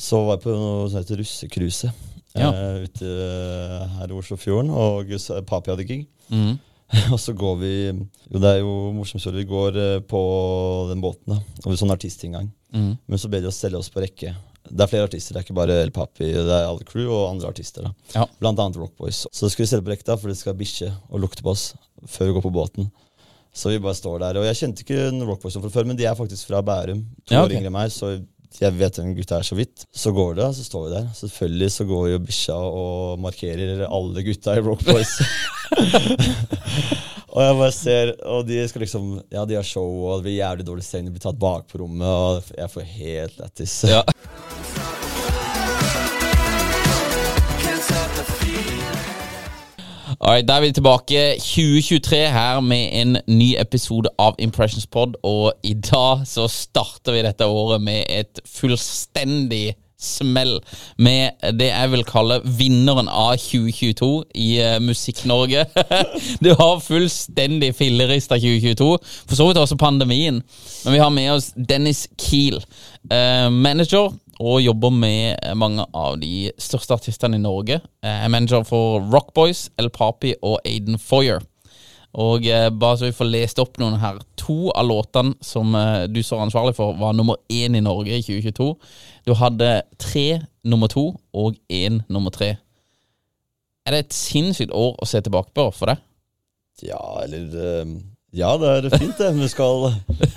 Så var jeg på noe som heter Russekruset Ja. uh, ute eh, her i Oslofjorden, og Papi hadde gig. Mm. og så går vi Jo, det er jo morsomt, så vi går eh, på den båten, da. Og vi sånn artistinngang. Mm. Men så ber de oss stelle oss på rekke. Det er flere artister, det er ikke bare El Papi, det er alle crew og andre artister. da. Ja. Blant annet Rock Boys. Så skal vi stelle på rekke, da, for det skal bikkje og lukte på oss før vi går på båten. Så vi bare står der. Og jeg kjente ikke Rock Boys fra før, men de er faktisk fra Bærum. To Ja, år ok. yngre enn meg, så jeg vet hvem gutta er så vidt. Så går det, så står vi der. Selvfølgelig så går jo bikkja og markerer alle gutta i Rock Boys. og jeg bare ser, og de skal liksom Ja, de har show, og det blir jævlig dårlig stemning. Blir tatt bak på rommet, og jeg får helt lættis. Ja. Alright, Da er vi tilbake 2023 her med en ny episode av Impressions Pod. Og i dag så starter vi dette året med et fullstendig smell. Med det jeg vil kalle vinneren av 2022 i uh, Musikk-Norge. det var fullstendig fillerist av 2022. For så vidt også pandemien. Men vi har med oss Dennis Kiel, uh, manager og jobber med mange av de største artistene i Norge. Jeg er manager for Rock Boys, El Papi og Aiden Foyer. Og eh, bare så vi får lest opp noen her To av låtene som eh, du står ansvarlig for, var nummer én i Norge i 2022. Du hadde tre nummer to og én nummer tre. Er det et sinnssykt år å se tilbake på for deg? Ja, eller eh, Ja, det er fint, det. Vi skal,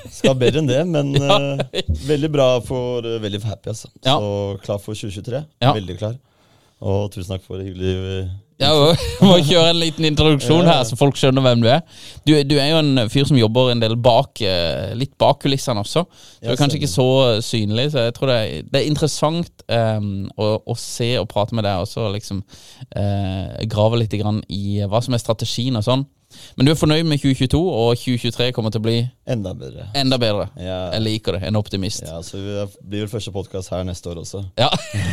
skal bedre enn det. Men eh, veldig bra for uh, Veldig happy, altså. Ja. Så klar for 2023. Ja. Veldig klar. Og tusen takk for det hyggelig eh, Ja, vi må kjøre en liten introduksjon her, så folk skjønner hvem du er. Du, du er jo en fyr som jobber en del bak litt bak kulissene også. Du er kanskje ikke så synlig, så jeg tror det er, det er interessant um, å, å se og prate med deg også, liksom uh, grave litt grann i hva som er strategien og sånn. Men du er fornøyd med 2022, og 2023 kommer til å bli enda bedre. enda bedre. Ja. Jeg liker det. En optimist. Ja, så det blir vel første podkast her neste år også. Ja,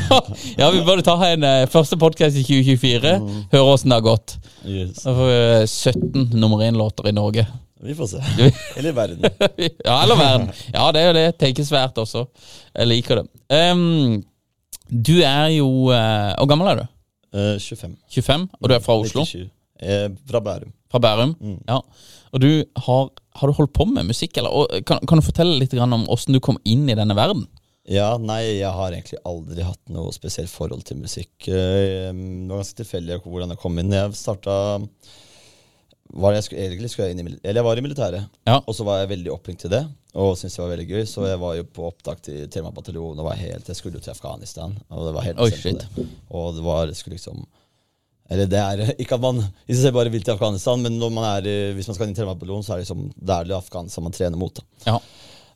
ja vi burde ta en uh, første podkast i 2024. Høre åssen det har gått. Yes. Da får vi eh, 17 nummer én-låter i Norge. Vi får se. Eller verden. ja, eller verden. Ja, det er jo det. Tenker svært også. Jeg liker det. Um, du er jo uh, Hvor gammel er du? Uh, 25. 25, og du er fra Oslo? 97. Eh, fra Bærum. Fra Bærum? Ja. Og du har, har du holdt på med musikk, eller? Og kan, kan du fortelle litt om åssen du kom inn i denne verden? Ja, nei, jeg har egentlig aldri hatt noe spesielt forhold til musikk. Eh, Det var ganske tilfeldig hvordan jeg kom inn. Jeg starta var jeg, skulle, egentlig skulle jeg inn i, eller jeg var i militæret, Ja. og så var jeg veldig opphengt til det. Og syntes det var veldig gøy, så jeg var jo på opptak til Telemark bataljon. Og var helt, jeg skulle jo til Afghanistan, og det var helt Oi, det. Og det var, jeg skulle liksom Eller det er ikke at man Hvis man ser bare vil til Afghanistan, men når man er, hvis man skal inn i Telemark bataljon, så er det liksom, det er Afghanistan man trener mot. Ja.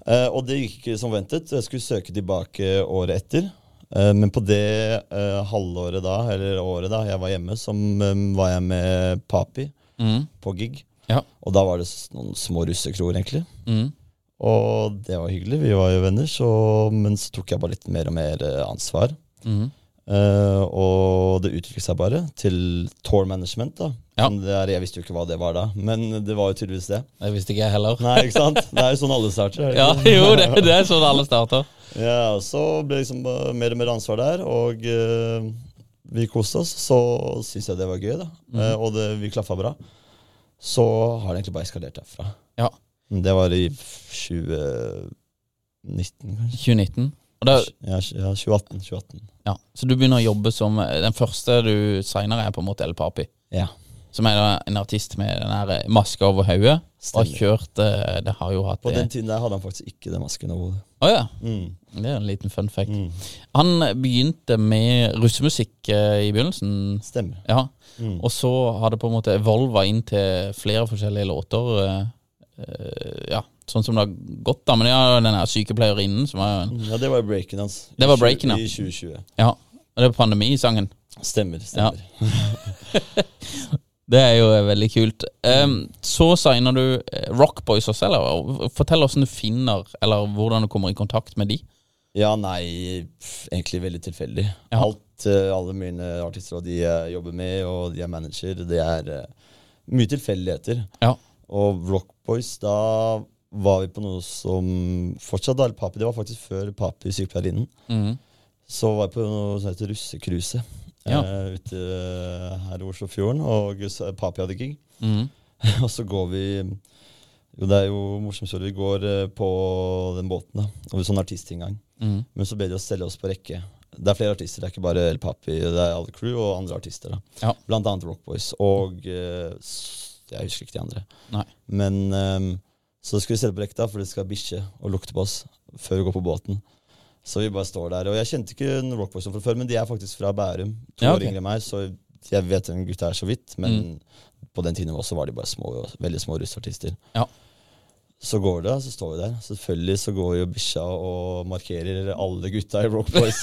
Uh, og det gikk ikke som ventet. Jeg skulle søke tilbake året etter. Eh, men på det uh, halvåret da, eller året da jeg var hjemme, så um, var jeg med Papi Mm. på gig. Ja. Og da var det noen små russekroer, egentlig. Mm. Og det var hyggelig, vi var jo venner, så, men så tok jeg bare litt mer og mer ansvar. Mhm. Eh, og det utviklet seg bare til tour management. da Ja. Det er, Jeg visste jo ikke hva det var da, men det var jo tydeligvis det. Det visste ikke jeg heller. Nei, ikke sant? Det er jo sånn alle starter. er Ja, jo, det, det er sånn alle starter. Ja, Så ble liksom mer og mer ansvar der, og uh, vi koste oss. Så syns jeg det var gøy, da. Mhm. Uh, og det, vi klaffa bra. Så har det egentlig bare eskalert derfra. Ja. Det var i 2019, kanskje. 2019. Da, Ja, ja 2018. 2018. ja, så du begynner å jobbe som Den første du signer, er på en måte El Papi. Ja. Som er en artist med den her maska over hodet. Og har kjørt eh, Det har jo hatt På den tiden der hadde han faktisk ikke den masken over hodet. Oh, ja. Mm. Det er en liten fun fact. Mm. Han begynte med russemusikk eh, i begynnelsen. Stemmer. Ja. Mm. Og så har det på en måte evolva inn til flere forskjellige låter. eh, eh, ja, sånn som det har gått, da. Men ja, den her sykepleierinnen som var en Ja, det var breaken hans. Det var breaken, ja. I 2020. Ja. Og det er pandemisangen. Stemmer. stemmer. Det er jo eh, veldig kult. Um, så signer du eh, Rockboys også, eller? Fortell åssen du finner, eller hvordan du kommer i kontakt med de. Ja, nei, pff, egentlig veldig tilfeldig. Ja. Alt, eh, alle mine artister og de jeg jobber med, og de jeg manager, det er uh, mye tilfeldigheter. Ja. Og Rockboys, da var vi på noe som Fortsatt da, Papi, det var faktisk før Papi sykepleierinnen. Mm. Så var jeg på noe som heter Russekruse. Ja. eh, ute her i Oslofjorden, og Papi hadde gig. Mm. og så går vi Jo, det er jo morsomt, så vi går eh, på den båten, da. Og vi sånn artistinngang. Mm. Men så ber de oss stelle oss på rekke. Det er flere artister, det er ikke bare El Papi, det er alle crew og andre artister. da. Ja. Blant annet Rockboys. Og eh, jeg husker ikke de andre. Nei. Men ehm, så skal vi stelle på rekta, for det skal bikkje og lukte på oss før vi går på båten. Så vi bare står der. Og jeg kjente ikke noen Rockboys fra før, men de er faktisk fra Bærum. To Ja, år yngre enn meg, så jeg vet hvem gutta er så vidt. Men på den tiden også var de bare små, veldig små russartister. Ja. Så går det, så står vi der. Selvfølgelig så går jo bikkja og markerer alle gutta i Rock Boys.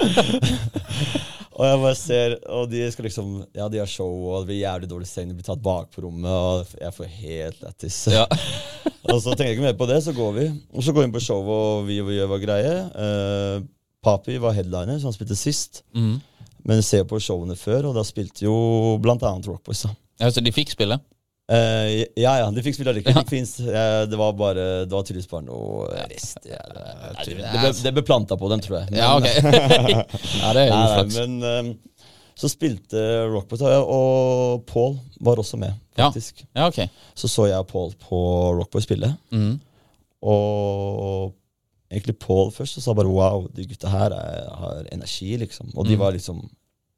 og jeg bare ser Og de skal liksom Ja, de har show, og det blir jævlig dårlig seng, De blir tatt bak på rommet, og jeg får helt lættis. Ja. og så tenker jeg ikke mer på det, så går vi. Og så går vi inn på showet, og vi gjør vår greie. Uh, Papi var headliner, så han spilte sist. Mm. Men jeg ser på showene før, og da spilte jo blant annet Rock Boys. ja, så de fikk spille? Eh, ja, ja, de fikk spille allikevel. Ja. Det, eh, det var bare Det var tydeligvis bare noe rest. Ja, det, det, ble, det ble planta på dem, tror jeg. Ja, ok. ja, det er nei, men ehm, så spilte Rockboys, og Paul var også med, faktisk. Ja, ok. Så så jeg Paul på Rockboy spille. mm. og egentlig Paul først, og sa bare wow, de gutta her er, har energi, liksom. Og de Mm. var liksom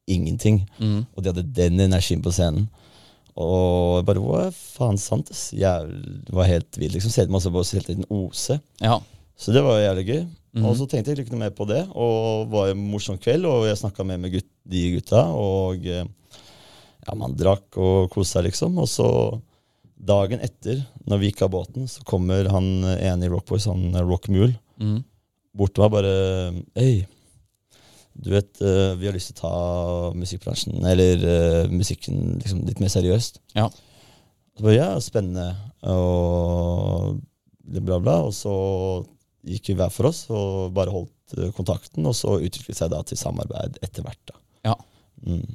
ingenting. Mm. Og de hadde den energien på scenen. Og jeg bare hva faen sant, ass. Jeg var helt vill, liksom. Ser masse på helt liten ose. Ja. Så det var jævlig gøy. Mm. Og så tenkte jeg ikke noe mer på det, og det var en morsom kveld, og jeg snakka med, med gutt, de gutta, og eh, ja, man drakk og koste seg, liksom. Og så dagen etter, når vi gikk av båten, så kommer han ene i Rockboys, han Rock Mule, Mhm. bort til meg bare Hei, du vet, eh, vi har lyst til å ta musikkbransjen, eller eh, musikken liksom, litt mer seriøst. Ja. Så bare, ja, spennende, og bla, bla. Og så gikk vi hver for oss og bare holdt eh, kontakten, og så utviklet seg da til samarbeid etter hvert. da. Ja. Mm.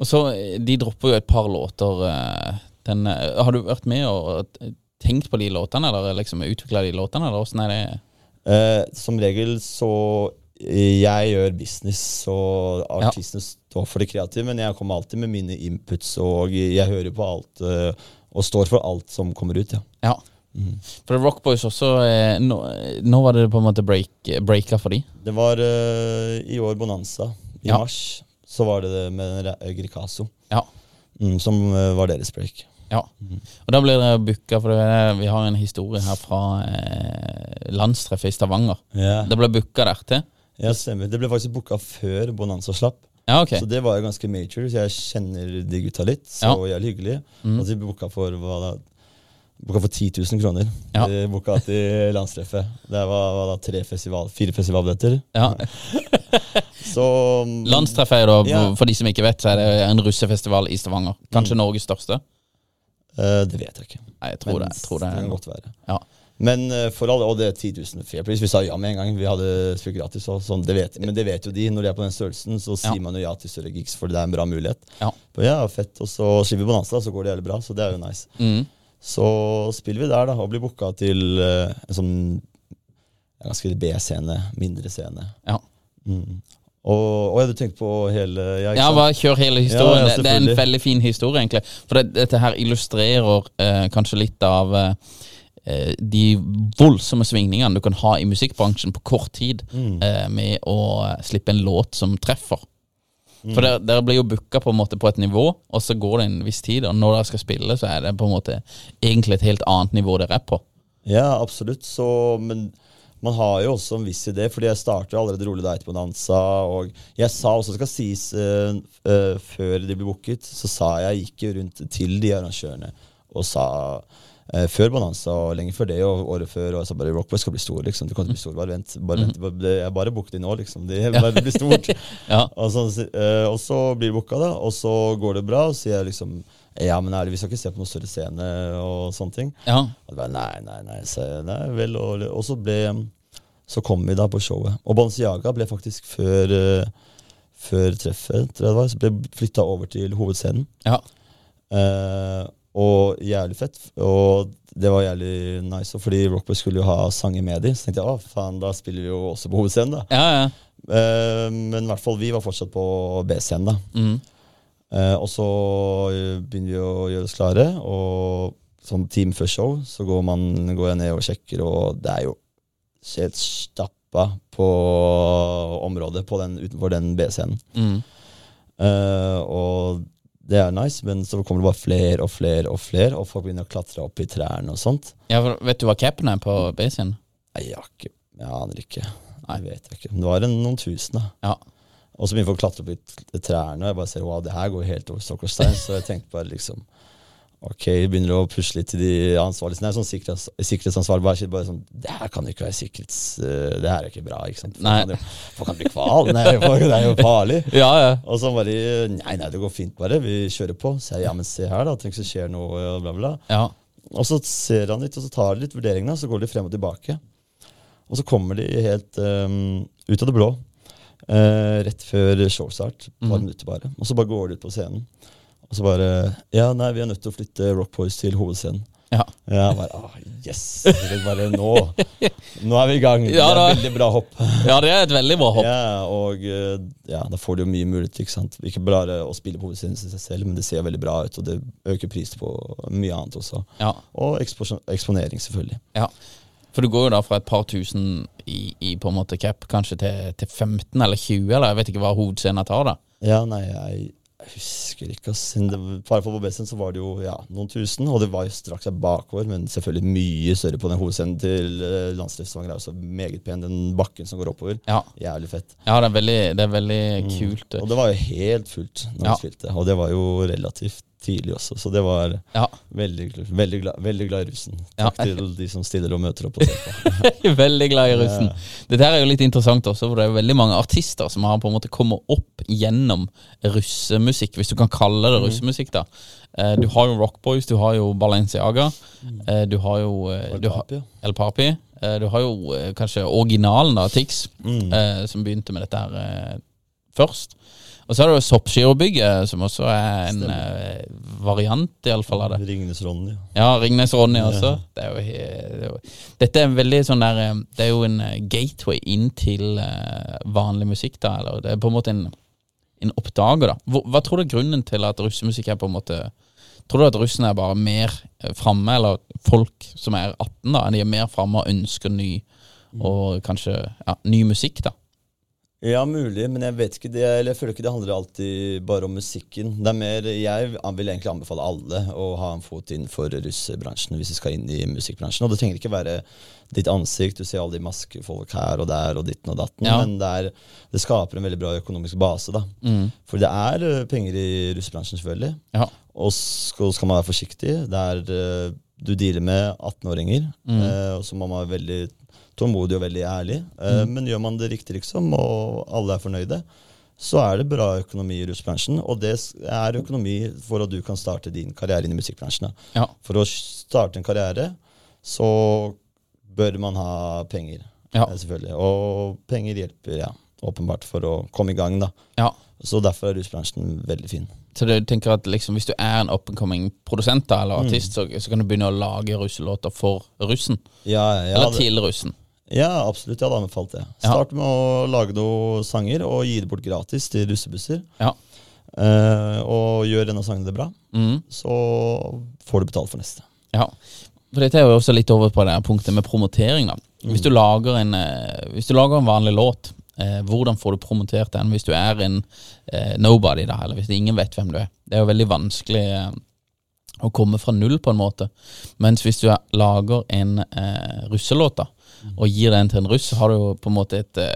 Og så, De dropper jo et par låter. Den, har du vært med og tenkt på de låtene, eller liksom utvikla de låtene, eller åssen er det? Eh, som regel så Jeg gjør business, og Ja. artistene står for det kreative, men jeg kommer alltid med mine inputs, og jeg hører på alt, eh, og står for alt som kommer ut, ja. Ja. Mm. For Rockboys også eh, nå, nå var det på en måte break, breaka for de. Det var eh, i år Bonanza. I Ja. mars så var det det med Gricasso, Ja. mm, som eh, var deres break. Ja. Og da blir dere booka, for vi har en historie her fra eh, landstreffet i Stavanger. Yeah. Det ble booka der til. Ja, stemmer. Det ble faktisk booka før Bonanza slapp. Ja, ok. Så det var jo ganske major, så jeg kjenner de gutta litt. Så Ja. jævlig hyggelig. Mm. Og de booka for hva da? Booka for 10 000 kroner. Ja. De booka til landstreffet. Det var, var da, tre festival, fire festivalbilletter. Ja. Så mm, Landstreffet er da, Ja. for de som ikke vet, så er det en russefestival i Stavanger. Mm. Kanskje Norges største? Uh, Det vet jeg ikke. Nei, jeg tror Men det. Tror det kan er godt være. Ja. Men eh, for alle, og det er 10 000 fair please. Vi sa ja med en gang. Vi hadde spilt gratis. Sånn, det vet, men det vet jo de. Når de er på den størrelsen, så sier Ja. man jo ja til større gigs, for det er en bra mulighet. Ja. Ja, fett. Og så slipper vi Bonanza, så går det jævlig bra. Så det er jo nice. Mm. Så spiller vi der, da, og blir booka til uh, en sånn ganske B-scene. Mindre scene. Ja. Mm. Og, og jeg hadde tenkt på hele jeg, Ja, bare kjør hele historien. Ja, det, er en veldig fin historie, egentlig. For det, dette her illustrerer uh, kanskje litt av eh, de voldsomme svingningene du kan ha i musikkbransjen på kort tid Mm. eh, med å slippe en låt som treffer. Mm. For dere, blir jo booka på, på et nivå, og så går det en viss tid. Og når dere skal spille, så er det på en måte egentlig et helt annet nivå dere er på. Ja, absolutt. Så, men man har jo også en viss idé, fordi jeg starter allerede Rolig deg på dansa. Og jeg sa også, skal sies, uh, uh, før de ble booket, så sa jeg gikk rundt til de arrangørene og sa eh, før Bonanza og lenge før det og året før. Og så bare Rockboy skal bli stor, liksom. Du kan ikke bli stor, bare vent. Bare vent. Bare, det- jeg bare booket de nå, liksom. Det bare blir stort. Ja. og, så, eh, og så blir det booka, da. Og så går det bra, og så sier jeg liksom ja, men ærlig, vi skal ikke se på noen større scene og sånne ting. Ja. Og det bare, nei, nei, nei, så, nei vel, og, og så ble Så kom vi da på showet. Og Balenciaga ble faktisk før, eh, før treffet, tror jeg det var, så ble flytta over til hovedscenen. Ja. Eh, og jævlig fett. Og det var jævlig nice, fordi Rockboy skulle jo ha sanger med de, så tenkte jeg å faen, da spiller vi jo også på hovedscenen, da. Ja, ja. Uh, men i hvert fall vi var fortsatt på B-scenen, da. Mm. Uh, og så eh, begynner vi å gjøre oss klare, og sånn time før show så går, man, går jeg ned og sjekker, og det er jo helt stappa på området på den, utenfor den B-scenen. Mm. Uh, og det er nice, men så kommer det bare flere og flere og flere, og folk begynner å klatre opp i trærne og sånt. ja for vet du hva capen er på B-scenen? Nei, jeg, har ikke, jeg aner ikke. Nei, vet jeg ikke. Men det var en, noen tusen, da. Ja. Og så begynner folk å klatre opp i trærne, og jeg bare ser wow, det her går helt over stokk og stein. Så jeg tenkte bare liksom Ok, begynner å pusle litt til de ansvarlige. Nei, sånn sikkerhets, sikkerhetsansvar. Bare, bare sånn Det her kan ikke være sikkerhets... Uh, det her er ikke bra, ikke sant. Folk kan jo- Folk kan bli kval. Nei, folk- det er jo farlig. Ja, ja. Og så bare Nei, nei, det går fint, bare. Vi kjører på. Så jeg ja, men se her, da. Tenk så skjer noe, bla, bla. ja. Og så ser han litt, og så tar de litt vurderingene, så går de frem og tilbake. Og så kommer de helt um, ut av det blå, Uh, rett før showstart, et par minutter bare. Og så bare går de ut på scenen. Og så bare Ja, nei, vi er nødt til å flytte Rock Boys til hovedscenen. Ja. Ja, bare, ah, yes! Det bare nå Nå er vi i gang. Ja, det er et veldig bra hopp. ja, det er et veldig bra hopp. Ja, og eh, ja, da får du jo mye mulighet. Ikke sant? Ikke bare å spille på hovedscenen seg selv, men det ser veldig bra ut, og det øker prisen på mye annet også. Ja. Og eksponering, selvfølgelig. Ja. For du går jo da fra et par tusen i, i på en måte cap kanskje til, til 15 eller 20, eller jeg vet ikke hva hovedscenen tar, da. Ja, nei, jeg, jeg husker ikke. bare på Bobbessen så var det jo ja, noen tusen, og det var jo straks bakover, men selvfølgelig mye større på den hovedscenen til uh, Landslivsvanger. er også meget pen, den bakken som går oppover. Ja, Jævlig fett. ja det er veldig, det er veldig kult. Og det var jo helt fullt når Ja. vi spilte, og det var jo relativt tidlig også, så det var Ja, veldig, veldig, glad, veldig glad i russen. Ja. Takk til de som stiller og møter opp og veldig glad i russen. Dette her er jo litt interessant også, for det er jo veldig mange artister som har på en måte kommet opp gjennom russemusikk, hvis du kan kalle det russemusikk, da. Eh, Du har jo Rock Boys, du har jo Balenciaga, eh, du har jo eh, du har. El Papi. Du har jo kanskje originalen, da, Tix, Mm. som begynte med dette her først. Og så har du Soppgirobygget, som også er en uh, variant, fall av det. Ringnes Ronny. ja. Ja, Ringnes Ronny også. Det er jo, det er jo, dette er en veldig sånn der eh, Det er jo en eh, gateway inn til uh, vanlig musikk, da. Eller det er på en måte en, en oppdager, da. Hva, hva tror du er grunnen til at russemusikk er på en måte Tror du at russen er bare mer framme, eller folk som er 18, da, de er mer framme og ønsker ny og kanskje ja, ny musikk, da? Ja, mulig, men jeg vet ikke det, eller jeg føler ikke det handler alltid bare om musikken. Det er mer, Jeg vil egentlig anbefale alle å ha en fot innenfor russebransjen hvis de skal inn i musikkbransjen. Og det trenger ikke være ditt ansikt, du ser alle de maskefolk her og der og ditten og datten, Ja. men det, er, det skaper en veldig bra økonomisk base. da. For det er eh, penger i russebransjen, selvfølgelig. Ja. Og så skal man være forsiktig. Det er, eh, du dealer med 18-åringer, mm. og så må man være veldig tålmodig og veldig ærlig. Mm. Men gjør man det riktig, liksom, og alle er fornøyde, så er det bra økonomi i russebransjen. Og det er økonomi for at du kan starte din karriere inn i musikkbransjen. Ja. For å starte en karriere, så bør man ha penger. Ja. eh, Selvfølgelig. Og penger hjelper, ja, åpenbart, for å komme i gang, da. Ja. Så derfor er rusbransjen veldig fin. Så du tenker at liksom, hvis du er en up and coming produsent da, Mm. eller artist, så, så kan du begynne å lage russelåter for russen? Ja, ja, eller til russen? Ja, absolutt. Jeg hadde anbefalt det. Start med å lage noen sanger og gi det bort gratis til russebusser. Ja. Eh, og gjør en av sangene det bra, mm. så får du betalt for neste. Ja, for dette er jo også litt over på det punktet med promotering. da. Hvis du lager en, eh, hvis du lager en vanlig låt, eh, hvordan får du promotert den hvis du er en eh, nobody, da, eller hvis ingen vet hvem du er? Det er jo veldig vanskelig eh, å komme fra null, på en måte. Mens hvis du er- lager en eh, russelåt da, og gir den til en russ, så har du jo på en måte et eh,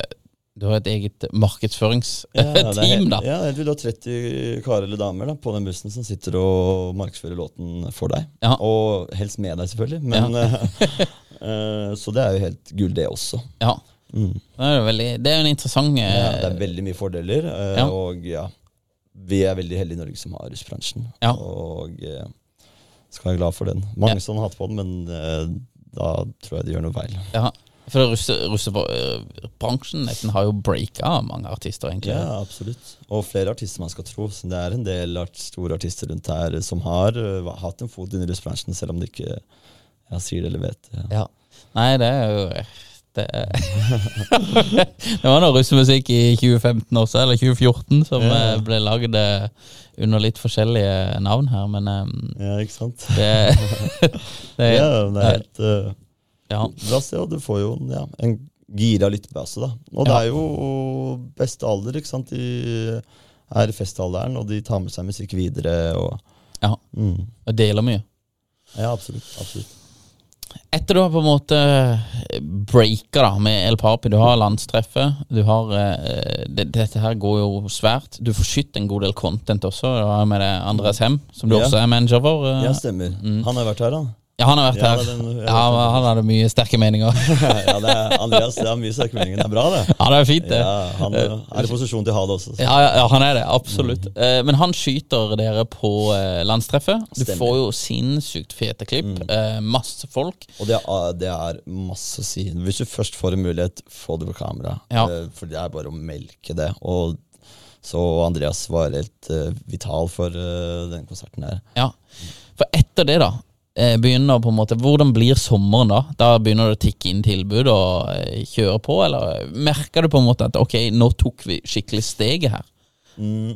du har et eget markedsføringsteam, Ja, det er da. Ja, du har 30 karer eller damer da, på den bussen som sitter og markedsfører låten for deg. Ja. Og helst med deg, selvfølgelig. Men, ja. uh, så det er jo helt gull, det også. Ja. Mm. Det er jo veldig, det er en interessant Ja, eh, det er veldig mye fordeler, Uh, Ja. og ja, vi er veldig heldige i Norge som har russbransjen. Ja. Og skal være glad for den. Mange Ja. som har hatt på den, men eh, da tror jeg de gjør noe feil. Ja, for russebransjen nesten har jo breaka mange artister, egentlig. Ja, absolutt. Og flere artister man skal tro. Så det er en del art, store artister rundt her som har uh, hatt en fot inn i russebransjen, selv om de ikke ja, sier det eller vet det. Ja. Nei, det er jo Det, det var noe russemusikk i 2015 også, eller 2014, som Ja. eh, ble lagd eh, under litt forskjellige navn her, men eh, Ja, ikke sant? det, det ja, det er helt uh, ja. bra sted, og du får jo ja, en gira lyttebase, da. Og det Ja. er jo beste alder, ikke sant. De er i festalderen, og de tar med seg musikk videre. Og, ja. mm. Og deler mye. Ja, absolutt. absolutt. Etter du har på en måte breaka da med El Papi, du har landstreffet, du har eh, det, Dette her går jo svært. Du får skytt en god del content også, du har med det Andres Hem, som du Ja. også er manager for. eh. Ja, stemmer. Han har vært her, han. Ja, han har vært Ja, her. den- ja, han hadde mye sterke meninger. ja, det er Andreas, det er mye sterke meninger. Det er bra, det. Ja, det er fint, det. Ja, han eh, er i posisjon til å ha det også. Ja, ja, han er det, absolutt. Eh, men han skyter dere på eh, landstreffet. Du Stemmer. får jo sinnssykt fete klipp. Eh, masse folk. Og det er, det er masse å si. Hvis du først får en mulighet, få det på kamera. Ja. Eh, For det er bare å melke det. Og så Andreas var helt eh, vital for eh, den konserten her. Ja. For etter det, da, eh, begynner på en måte Hvordan blir sommeren da? Da begynner det å tikke inn tilbud og eh, kjøre på, eller merker du på en måte at ok, nå tok vi skikkelig steget her? Mm,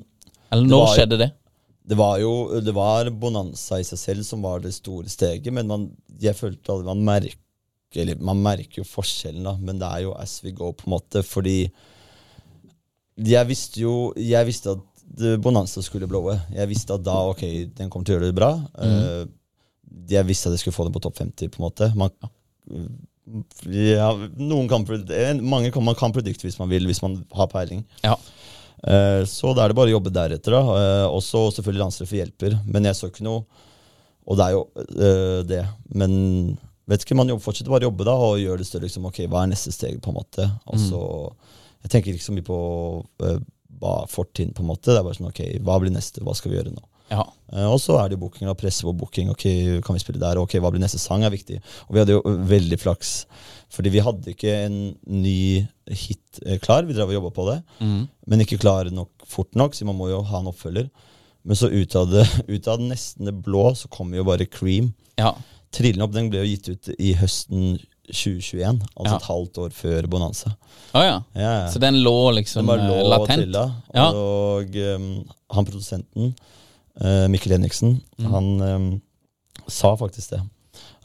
Eller Det når jo- skjedde det? det var jo det var bonanza i seg selv som var det store steget, men man, jeg følte at man merker eller man merker jo forskjellen, da, men det er jo as we go, på en måte, fordi jeg visste jo Jeg visste at bonanza skulle blowe. Jeg visste at da, ok, den kommer til å gjøre det bra. Eh, jeg visste at jeg skulle få det på topp 50, på en måte. Man, ja, noen kan, mange kan, man kan predikte hvis man vil, hvis man har peiling. Ja. Eh, Så da er det bare å jobbe deretter. da Eh, Også selvfølgelig landstreffer hjelper. Men jeg så ikke noe Og det er jo eh, det. Men vet ikke, man jobber, fortsetter bare å jobbe da og gjør det større. Liksom, ok, Hva er neste steg? på en måte Og så Jeg tenker ikke så mye på uh, fortiden, på en måte. Det er bare sånn, ok, Hva blir neste? Hva skal vi gjøre nå? Ja. Eh, og så er det booking da, presse på booking. ok, Kan vi spille der? Ok, Hva blir neste sang? er viktig. Og vi hadde jo veldig flaks. Fordi vi hadde ikke en ny hit eh, klar. Vi drev og jobba på det. Men ikke klar nok fort nok, så man må jo ha en oppfølger. Men så ut av det, ut av nesten det blå, så kom jo bare Cream. ja. Trillende opp den ble jo gitt ut i høsten 2021. Altså Ja. et halvt år før Bonanza. Oh, ja. Ja. Så den lå liksom Den bare eh, lå latent? Og. Ja. Og um, han produsenten, Mikkel Henriksen, Mm. han um, sa faktisk det.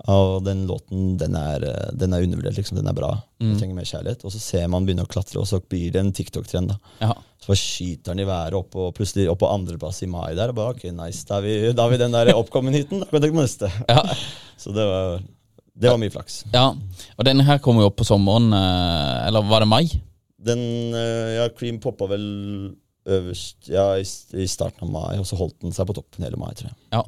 Og den låten, den er, uh, den er undervurdert, liksom. Den er bra. Mm. Den trenger mer kjærlighet. Og så ser man begynne å klatre, og så blir det en TikTok-trend. da. Så skyter den i været opp, og plutselig opp på andreplass i mai der. Og bare, ok, nice, Da har vi, vi den der oppkommen-heaten. Da kan vi tenke på neste. Ja. Så det var, det var mye flaks. ja. Og denne her kommer jo opp på sommeren, eh, eller var det mai? Den, eh, ja, Cream poppa vel øverst ja, i, i starten av mai, og så holdt den seg på toppen hele mai, tror jeg. Ja.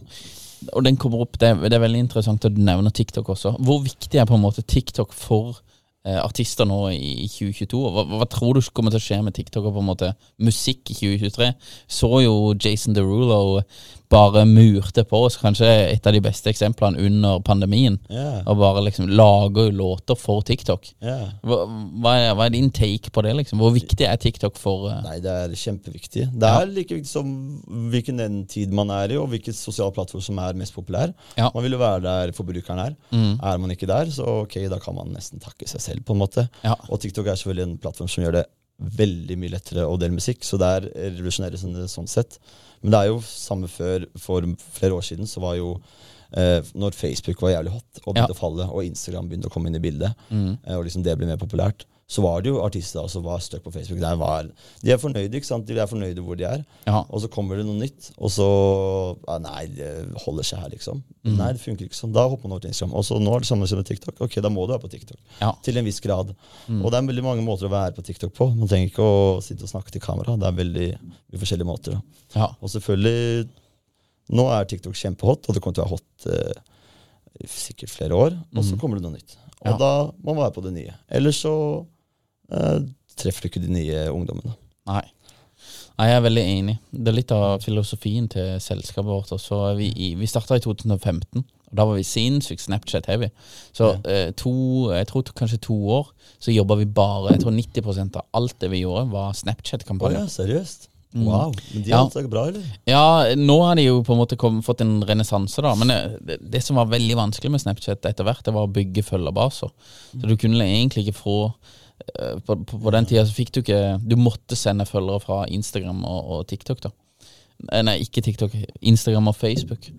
Og den kommer opp, det, er- det er veldig interessant at du nevner TikTok også. Hvor viktig er på en måte TikTok for eh, artister nå i, i 2022. Hva, hva tror du kommer til å skje med TikTok og på en måte musikk i 2023? Så jo Jason Derulo bare murte på oss, kanskje et av de beste eksemplene under pandemien. Yeah. Og bare liksom lager låter for TikTok. Yeah. Hva, hva, er, hva er din take på det? liksom? Hvor viktig er TikTok for uh... Nei, det er kjempeviktig. Det er like viktig som hvilken den tid man er i, og hvilken sosial plattform som er mest populær. Ja. Man vil jo være der forbrukeren er. Mm. Er man ikke der, så ok, da kan man nesten takke seg selv, på en måte. Ja. Og TikTok er selvfølgelig en plattform som gjør det veldig mye lettere å dele musikk, så det er revolusjonerende sånn, sånn sett. Men det er jo samme før, for flere år siden, så var jo eh, når Facebook var jævlig hot og begynte Ja. å falle, og Instagram begynte å komme inn i bildet, Mm. eh, og liksom det ble mer populært, så var det jo artister som var stuck på Facebook. Der var, de er fornøyde, ikke sant? De er fornøyde hvor de er. Ja. Og så kommer det noe nytt, og så ja, Nei, det holder seg her, liksom. Mm. Nei, det funker ikke sånn. Da hopper man over til Instagram. Og så nå er det samme som med TikTok. Ok, da må du være på TikTok. Ja. Til en viss grad. Mm. Og det er veldig mange måter å være på TikTok på. Man trenger ikke å sitte og snakke til kamera. Det er veldig mye forskjellige måter. Ja. Og selvfølgelig Nå er TikTok kjempehot, og det kommer til å være hot eh, sikkert flere år. Og så Mhm. kommer det noe nytt. Og da må man være på det nye. Ellers så treffer du ikke de nye ungdommene. Nei. Nei, jeg er veldig enig. Det er litt av filosofien til selskapet vårt. Også. Vi, vi starta i 2015, og da var vi sinnssykt Snapchat-heavy. Så eh, to, jeg tror kanskje to år så jobba vi bare Jeg tror 90% av alt det vi gjorde, var Snapchat-kampanjer. ja, seriøst? Mm. Wow. Men de Ja. er altså bra, eller? Ja, nå har de jo på en måte kom, fått en renessanse, da. Men eh, det, det som var veldig vanskelig med Snapchat etter hvert, det var å bygge følgerbaser. Så du kunne egentlig ikke få eh, på, på, på den tida så fikk du ikke Du måtte sende følgere fra Instagram og, og TikTok, da. Eh, Nei, ikke TikTok. Instagram og Facebook.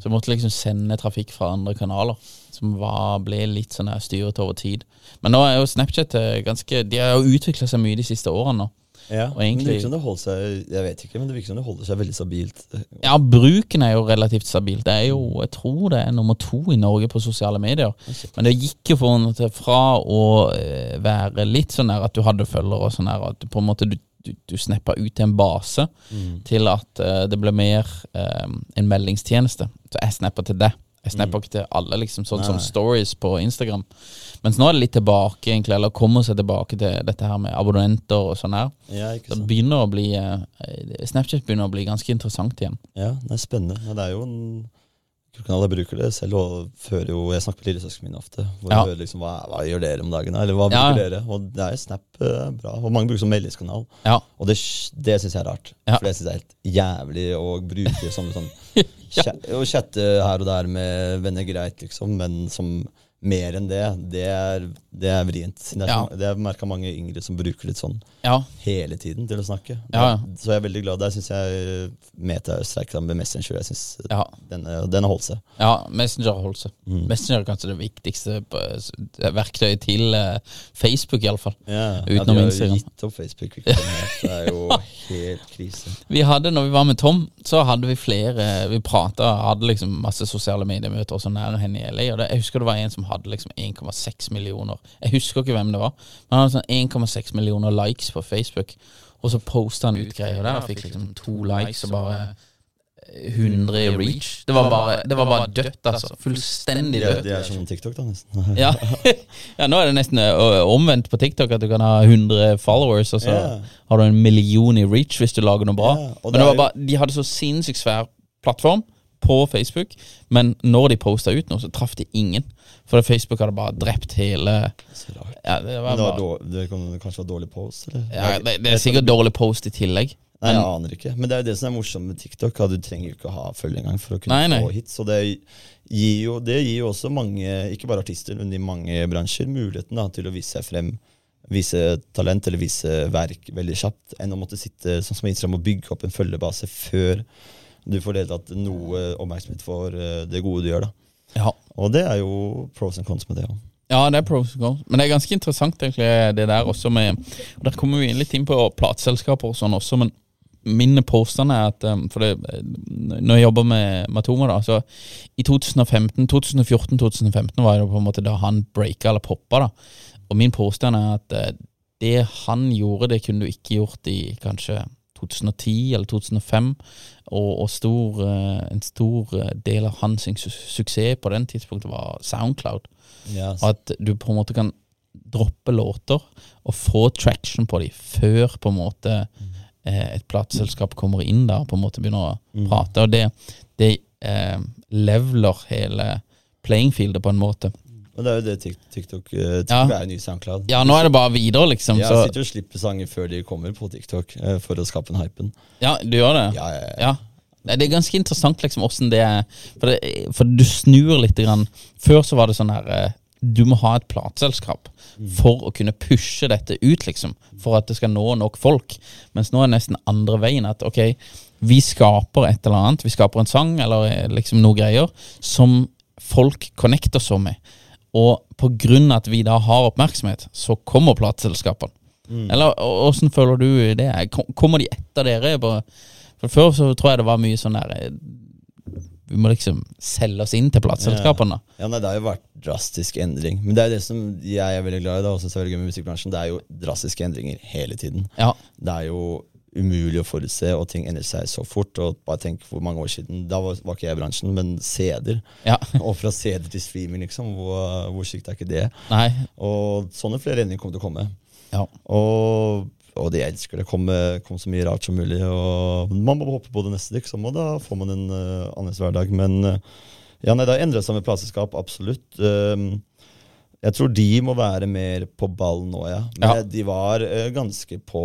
Så du måtte liksom sende trafikk fra andre kanaler. Som var, ble litt sånn styret over tid. Men nå er jo Snapchat eh, ganske De har jo utvikla seg mye de siste årene nå. Ja, Og men det virker som det holder seg Jeg vet ikke, men det virker som det holder seg veldig stabilt. Ja, bruken er jo relativt stabil. Det er jo, jeg tror det er nummer to i Norge på sosiale medier. Men det gikk jo fra å eh, være litt sånn der at du hadde følgere og sånn der, at du på en måte du, du, du snappa ut til en base, til at uh, det ble mer um, en meldingstjeneste. Så jeg snapper til deg. Jeg snapper ikke til alle, liksom, sånn som stories på Instagram. Mens nå er det litt tilbake, egentlig, eller kommer seg tilbake til dette her med abonnenter og sånn her. Ja, ikke Det sant? begynner å bli eh, Snapchat begynner å bli ganske interessant igjen. Ja, det er spennende. Ja, det er jo en kanal jeg bruker det selv, og før jo Jeg snakker med lillesøsknene mine ofte. Hvor Ja. jeg hører liksom hva, hva gjør dere om dagen? Eller hva Ja. bruker dere? Og det er Snap eh, bra. Og mange bruker som meldingskanal. Ja. Og det, det syns jeg er rart. Ja. For det syns jeg er helt jævlig å bruke som sånn chat, Å chatte her og der med venner greit, liksom, men som mer enn det, det er, det er vrient. Det er, Ja. det er merka mange yngre som bruker litt sånn Ja, hele tiden til å snakke. Ja, ja. Så jeg er veldig glad. Der syns jeg Meta streiker med Messenger. Jeg synes Ja. den, den har holdt seg. ja Messenger holdt seg. Mm. Messenger er kanskje det viktigste verktøyet til eh, Facebook, iallfall. Ja, Utenom ja, de har Instagram. gitt opp Facebook. Det er jo helt krise. Vi hadde, når vi var med Tom, så hadde vi flere Vi prata, hadde liksom masse sosiale mediemøter og sånn nær henne i LA. Og det, jeg husker det var en som hadde liksom 1,6 millioner Jeg husker ikke hvem det var, men han hadde sånn 1,6 millioner likes på Facebook. Og så posta han ut greier der og fikk liksom to likes og bare 100 i reach. Det var bare, det var bare dødt, altså. Fullstendig dødt. Det er som TikTok, da, nesten. Ja. ja, nå er det nesten omvendt på TikTok, at du kan ha 100 followers, og så yeah. har du en million i reach hvis du lager noe bra. Yeah. men det var bare, de hadde så sinnssykt svær plattform på Facebook, men når de posta ut noe, så traff de ingen. For Facebook hadde bare drept hele Ja, det var bare, det, var dårlig, det kan kanskje være dårlig post? Eller? ja, det, det er sikkert dårlig post i tillegg. Nei, jeg aner ikke. Men det er jo det som er morsomt med TikTok. At du trenger jo ikke å ha følge engang for å kunne Nei, nei. få hits. Og det gir, jo, det gir jo også mange, ikke bare artister, men i mange bransjer, muligheten da, til å vise seg frem. Vise talent eller vise verk veldig kjapt, enn å måtte sitte sånn som Instagram og bygge opp en følgebase før du får deltatt noe oppmerksomhet for eh, det gode du gjør. da. Ja. Og det er jo pros and cons med det òg. Ja, det er pros and cons. Men det er ganske interessant, egentlig, det der også med og Der kommer vi inn litt inn på plateselskaper og sånn også, men min påstand er at um, For det, når jeg jobber med Matoma, da, så i 2015, 2014-2015 var det på en måte da han breaka eller poppa, da. Og min påstand er at eh, det han gjorde, det kunne du ikke gjort i kanskje 2010 eller 2005. Og, og stor, eh, en stor eh, del av hans su suksess på den tidspunktet var Soundcloud. Yes. At du på en måte kan droppe låter og få traction på dem før på en måte eh, et plateselskap kommer inn der og på en måte begynner å prate. Og det, det eh, leveler hele playing fieldet på en måte. Men det er jo det Tik- TikTok eh, TikTok Ja. er jo ny SoundCloud. Ja, nå er det bare videre, liksom. Jeg Så, sitter og slipper sanger før de kommer på TikTok, eh, for å skape en hypen. ja, du gjør det? Ja, ja, ja. Ja. Nei, Det er ganske interessant liksom åssen det er For, det, for du snur litt grann. Før så var det sånn her eh, Du må ha et plateselskap for å kunne pushe dette ut, liksom. For at det skal nå nok folk. Mens nå er det nesten andre veien. At ok, vi skaper et eller annet. Vi skaper en sang eller eh, liksom noe greier som folk connecter så med. Og på grunn av at vi da har oppmerksomhet, så kommer plateselskapene. Eller å- åssen føler du det? Kommer de etter dere? For Før så tror jeg det var mye sånn der eh, Vi må liksom selge oss inn til plateselskapene. Ja, nei, Det har jo vært drastisk endring. Men det er jo det som jeg er veldig glad i. da, er det gøy med musikkbransjen. Det er jo drastiske endringer hele tiden. Ja. Det er jo umulig å forutse, og ting endrer seg så fort. og bare tenk hvor mange år siden, Da var, var ikke jeg i bransjen, men CD-er. Ja. Og fra CD til streaming, liksom. Hvor, hvor sykt er ikke det? Nei. Og sånne flere endringer kommer til å komme. Ja. Og, og de elsker det. Kom, kom så mye rart som mulig. Og man må hoppe på det neste, liksom, og da får man en uh, annerledes hverdag. Men uh, ja, nei, det har endret seg med plateselskap, absolutt. Um, jeg tror de må være mer på ball nå, ja. Men Ja. de var uh, ganske på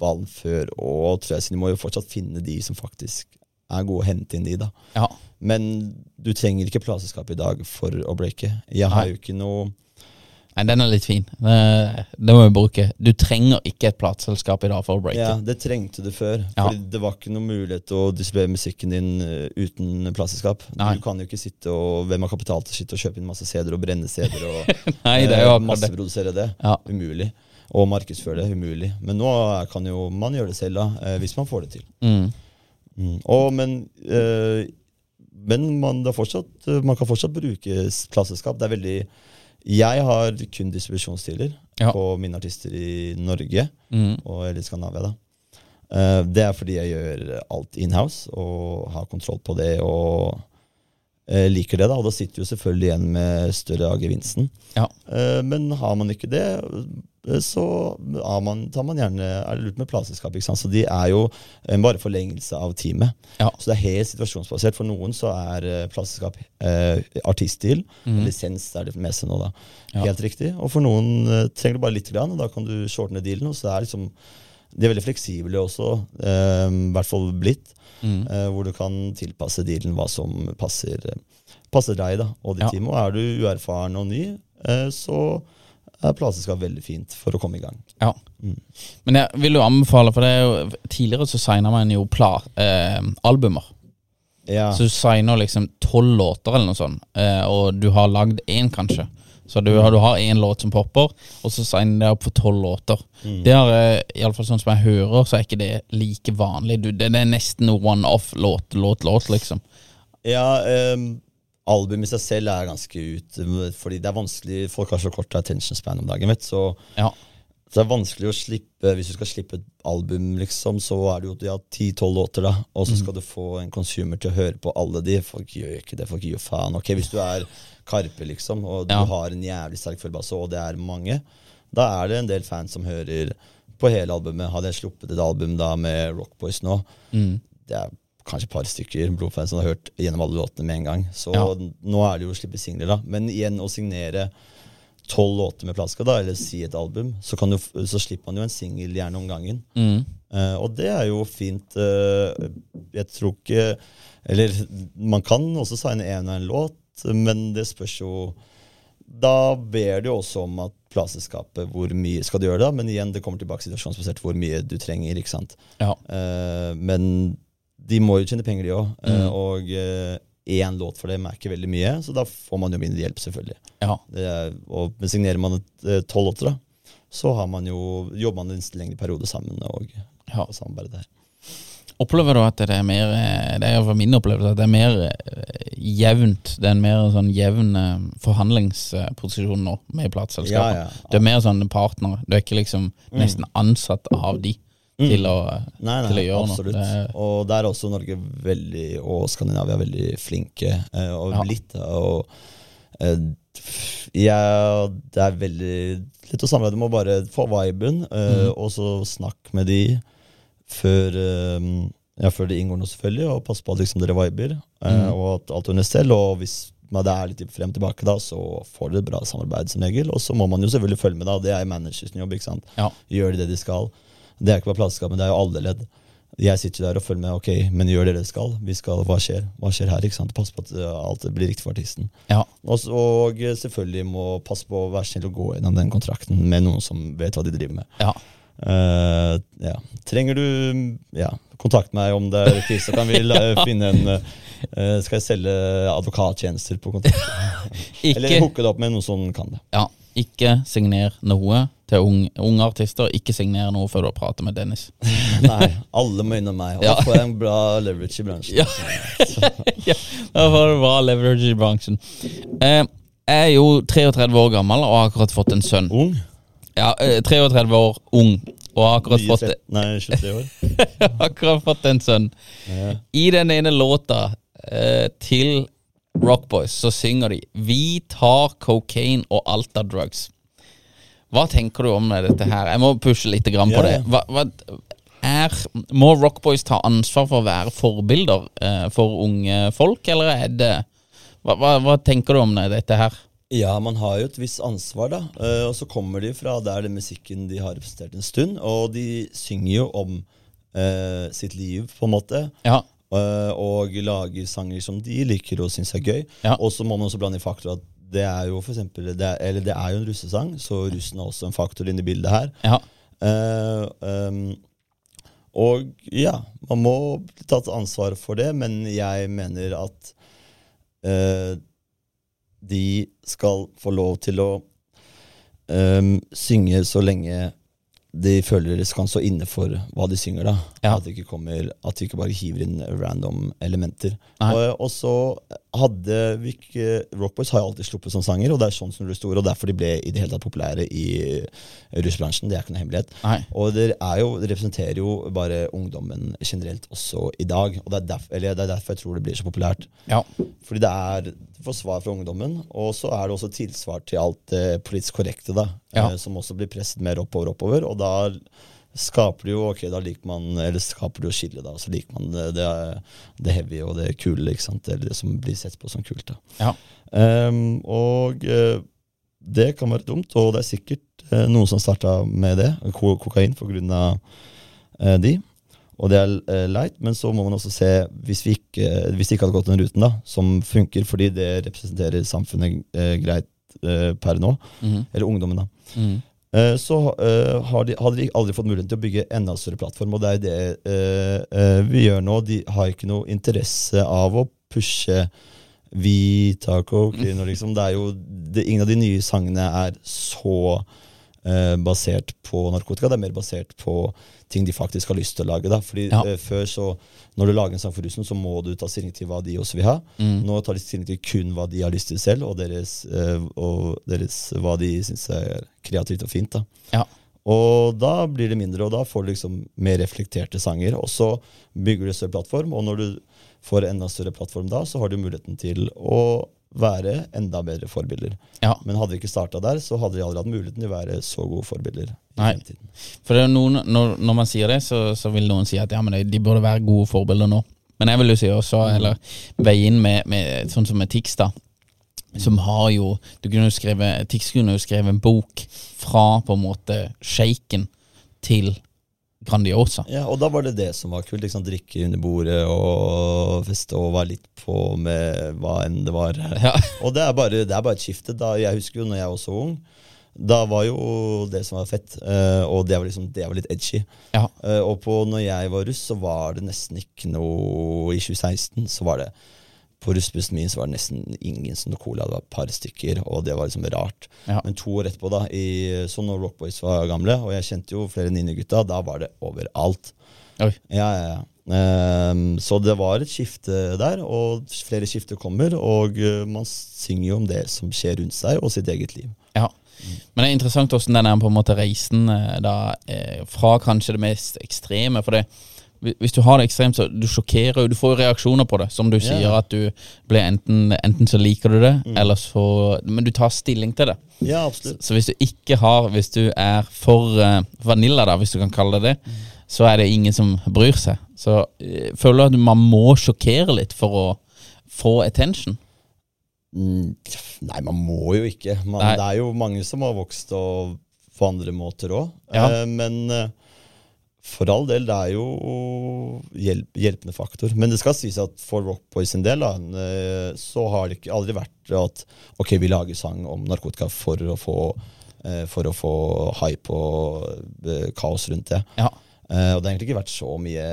Ballen før, og tror jeg, så de må jo fortsatt finne de som faktisk er gode å hente inn de, da. Ja. Men du trenger ikke plateselskap i dag for å breake. Jeg har Nei. jo ikke noe Nei, den er litt fin. Det, det må vi bruke. Du trenger ikke et plateselskap i dag for å breake. Ja, det trengte du før. Ja. Fordi det var ikke noe mulighet til å distribuere musikken din eh, uten plateselskap. Du kan jo ikke sitte og Hvem har kapital til å sitte og kjøpe inn masse CD-er og brenne CD-er og Nei, det er jo eh, masseprodusere det? Ja. Umulig. Og markedsføre det. Umulig. Men nå kan jo man gjøre det selv, da, eh, hvis man får det til. Mm. Mm. Og, men eh, men man, det fortsatt, eh, man kan fortsatt bruke klasseskap. plateselskap. Det er veldig Jeg har kun distribusjonsstiler Ja. på mine artister i Norge, Mm. og eller Skandinavia, da. Eh, det er fordi jeg gjør alt inhouse og har kontroll på det og eh, liker det. da, Og da sitter du selvfølgelig igjen med større av gevinsten. Ja. Men har man ikke det, så man, tar man gjerne er det lurt med plateselskap. Så de er jo en bare forlengelse av teamet. Ja. Så det er helt situasjonsbasert. For noen så er uh, plateselskap eh, artiststil. Lisens er det meste nå, da. Ja. Helt riktig. Og for noen eh, trenger du bare litt, grann, og da kan du shortne dealen. Og så er liksom, de er veldig fleksible også, eh, i hvert fall blitt. Mm. eh, hvor du kan tilpasse dealen hva som passer, eh, passer deg da, og ditt Ja. team. Og er du uerfaren og ny, eh, så plateselskap veldig fint for å komme i gang. Ja. Men jeg vil jo anbefale, for det er jo tidligere så signa man jo pla, eh, albumer. Ja. Så du signer liksom tolv låter eller noe sånt, eh, og du har lagd én, kanskje. Så du, har- du har én låt som popper, og så signer det opp for tolv låter. Det er Iallfall i alle fall sånn som jeg hører, så er ikke det like vanlig. Du, det, det er nesten one-off låt, låt, låt, liksom. Ja, um, album i seg selv er ganske ut, fordi det er vanskelig, folk har så kort attention span om dagen, vet du, så Ja. Så det er vanskelig å slippe Hvis du skal slippe et album, liksom, så er det jo ja, 10-12 låter, da. Og så skal du få en consumer til å høre på alle de. Folk gjør ikke det. Folk gir jo faen. Ok, Hvis du er Karpe, liksom, og du Ja. har en jævlig sterk følgebase, og det er mange, da er det en del fans som hører på hele albumet. Hadde jeg sluppet et album da med Rockboys nå, det er kanskje et par stykker Blodfans som har hørt gjennom alle låtene med en gang. Så Ja. nå er det jo å slippe singler, da. Men igjen, å signere tolv låter med Plaska, da, eller si et album, så, kan du, så slipper man jo en singel gjerne om gangen. Mm. Uh, og det er jo fint. Uh, jeg tror ikke Eller man kan også signe en og en låt, men det spørs jo Da ber det jo også om at plateselskapet hvor mye skal du gjøre det, men igjen, det kommer tilbake situasjonsbasert hvor mye du trenger. ikke sant? Ja. Uh, men de må jo tjene penger, de òg. Mm. og eh, én låt for dem er ikke veldig mye, så da får man jo mindre hjelp, selvfølgelig. Ja. Det er, og, signerer man eh, tolv låter, da, så har man jo, jobber man en lengre periode sammen og, Ja. og samarbeider der. Opplever du at det er mer eh, Det er for min opplevelse at det er mer eh, jevnt. Det er en mer sånn jevn eh, forhandlingsposisjon nå med plateselskapet. Ja, ja. Du er mer sånn partner. Du er ikke liksom nesten ansatt av de til, å, Nei, nei, til å gjøre absolutt. noe. Er, Og der er også Norge veldig, og Skandinavia veldig flinke. eh, og Ja. blitt det. Og eh, ja, det er veldig litt å samarbeide med å bare få viben, eh, Mhm. og så snakke med de før eh, ja, før det inngår noe, selvfølgelig, og passe på at liksom, dere viber, eh, Mhm. og at alt er under stell. Og hvis men det er litt frem og tilbake, da, så får dere et bra samarbeid som regel. Og så må man jo selvfølgelig følge med, da. Det er managers jobb. ikke sant? Ja. Gjør de det de skal? Det er ikke bare plateselskap, men det er jo alle ledd. Jeg sitter der og følger med. Ok, men gjør dere det skal? Vi skal, Hva skjer Hva skjer her? ikke sant? Pass på at uh, alt blir riktig for artisten. ja. Og, og selvfølgelig må passe på å være snill og gå gjennom den kontrakten med noen som vet hva de driver med. ja. Uh, ja. Trenger du ja, kontakt meg om det er krise, kan vi la, finne en uh, Skal jeg selge advokattjenester på kontrakt? Eller hooke det opp med noen som kan det. ja, ikke signer noe til unge, unge artister. Ikke signere noe før du har pratet med Dennis. Nei, alle må innom meg. Og Ja. da får jeg en bra leverage i bransjen. Ja. ja, da får du bra leverage i bransjen. Eh, jeg er jo 33 år gammel og har akkurat fått en sønn. Ung? Ja, eh, 33 år ung og har akkurat Nye fått, Nei, 23 år. akkurat fått en sønn. Ja. I den ene låta eh, til Rockboys så synger de 'Vi tar cocaine og alt av drugs'. Hva tenker du om dette her? Jeg må pushe litt grann på Ja, det. Hva, hva er, må Rockboys ta ansvar for å være forbilder eh, for unge folk, eller er det hva, hva, hva tenker du om dette her? Ja, man har jo et visst ansvar, da. Eh, og så kommer de fra der den musikken de har representert en stund, og de synger jo om eh, sitt liv, på en måte. Ja, Eh, og lager sanger som de liker og syns er gøy. Ja. Og så må man også blande i faktor at det er jo for eksempel, det er, eller det er jo en russesang, så russen er også en faktor inn i bildet her. ja, Uh, um, og ja, man må bli tatt ansvar for det, men jeg mener at uh, de skal få lov til å um, synge så lenge de føler de kan stå inne for hva de synger. da Ja. At, de ikke kommer, at de ikke bare hiver inn random elementer. Og, og så hadde vi ikke Rockboys har jo alltid sluppet som sanger, og det er sånn som de ble store, og derfor de ble i det hele tatt populære i russbransjen. Det er ikke noe hemmelighet. nei, Og det, er jo, det representerer jo bare ungdommen generelt også i dag. Og det er, derf, eller det er derfor jeg tror det blir så populært. ja, Fordi det er forsvar fra ungdommen, og så er det også tilsvar til alt det politisk korrekte, da. Ja. eh, Som også blir presset mer oppover oppover. Og da skaper jo ok, da liker man, eller skaper jo skille, da. Så liker man det, det, det heavy og det kule, ikke sant. Eller det som blir sett på som kult. da. ja. Um, og eh, det kan være dumt, og det er sikkert eh, noen som starta med det, ko kokain, på grunn av eh, de. Og det er leit, men så må man også se, hvis vi ikke, hvis ikke hadde gått den ruten, da, som funker fordi det representerer samfunnet greit per nå, mm. eller ungdommen, da. Mhm. Eh, så eh, har de, hadde de aldri fått muligheten til å bygge enda større plattform, og det er det eh, vi gjør nå. De har ikke noe interesse av å pushe vi Taco, cocaine, liksom. Det er jo, det, ingen av de nye sangene er så eh, basert på narkotika. Det er mer basert på ting de faktisk har lyst til å lage. Da. Fordi Ja. eh, før så, Når du lager en sang for russen, så må du ta stilling til hva de også vil ha. Mm. Nå tar de stilling til kun hva de har lyst til selv, og, deres, eh, og deres, hva de syns er kreativt og fint. da. Ja. Og da blir det mindre, og da får du liksom mer reflekterte sanger. Og så bygger du større plattform, og når du får enda større plattform da, så har du muligheten til å være enda bedre forbilder. Ja. Men hadde de ikke starta der, så hadde de aldri hatt muligheten til å være så gode forbilder. i Nei. fremtiden. For det noen, når, når man sier det, så, så vil noen si at ja, men de- de burde være gode forbilder nå. Men jeg vil jo si også, eller veie inn med, med sånn som med Tix, da. Som har jo du kunne jo skrive, Tix kunne jo skrevet en bok fra på en måte sjeiken til Grandiosa. Ja, og da var det det som var kult. Liksom, drikke under bordet og feste og være litt på med hva enn det var. Ja. Og det er, bare, det er bare et skifte. Da, jeg husker jo når jeg var så ung, da var jo det som var fett, eh, og det var, liksom, det var litt edgy. Ja. Eh, og på når jeg var russ, så var det nesten ikke noe I 2016 så var det på russbussen min så var det nesten ingen som tok cola. Det var et par stykker, og det var liksom rart. Ja. Men to år etterpå, da, i, så når Rock Boys var gamle, og jeg kjente jo flere Ninja-gutta, da var det overalt. Oi. Ja, ja, ja. Um, så det var et skifte der, og flere skifter kommer. Og eh, man synger jo om det som skjer rundt seg, og sitt eget liv. Ja. Men det er interessant hvordan den er på en måte reisen eh, da, eh, fra kanskje det mest ekstreme. For det, hvis du har det ekstremt, så du sjokkerer jo. Du får jo reaksjoner på det. Som du sier, at du blir enten Enten så liker du det, eller så Men du tar stilling til det. Ja, absolutt. Så hvis du ikke har Hvis du er for uh, vanilla, da, hvis du kan kalle det det, så er det ingen som bryr seg. Så uh, føler du at man må sjokkere litt for å få attention? Mm, Nei, man må jo ikke. Man, det er jo mange som har vokst og på andre måter òg. Ja. men eh, for all del, det er jo hjelp, hjelpende faktor. Men det skal sies at for Rockboy sin del, da, eh, så har det ikke aldri vært at ok, vi lager sang om narkotika for å få, eh, for å få hype og eh, kaos rundt det. Ja. Og det har egentlig ikke vært så mye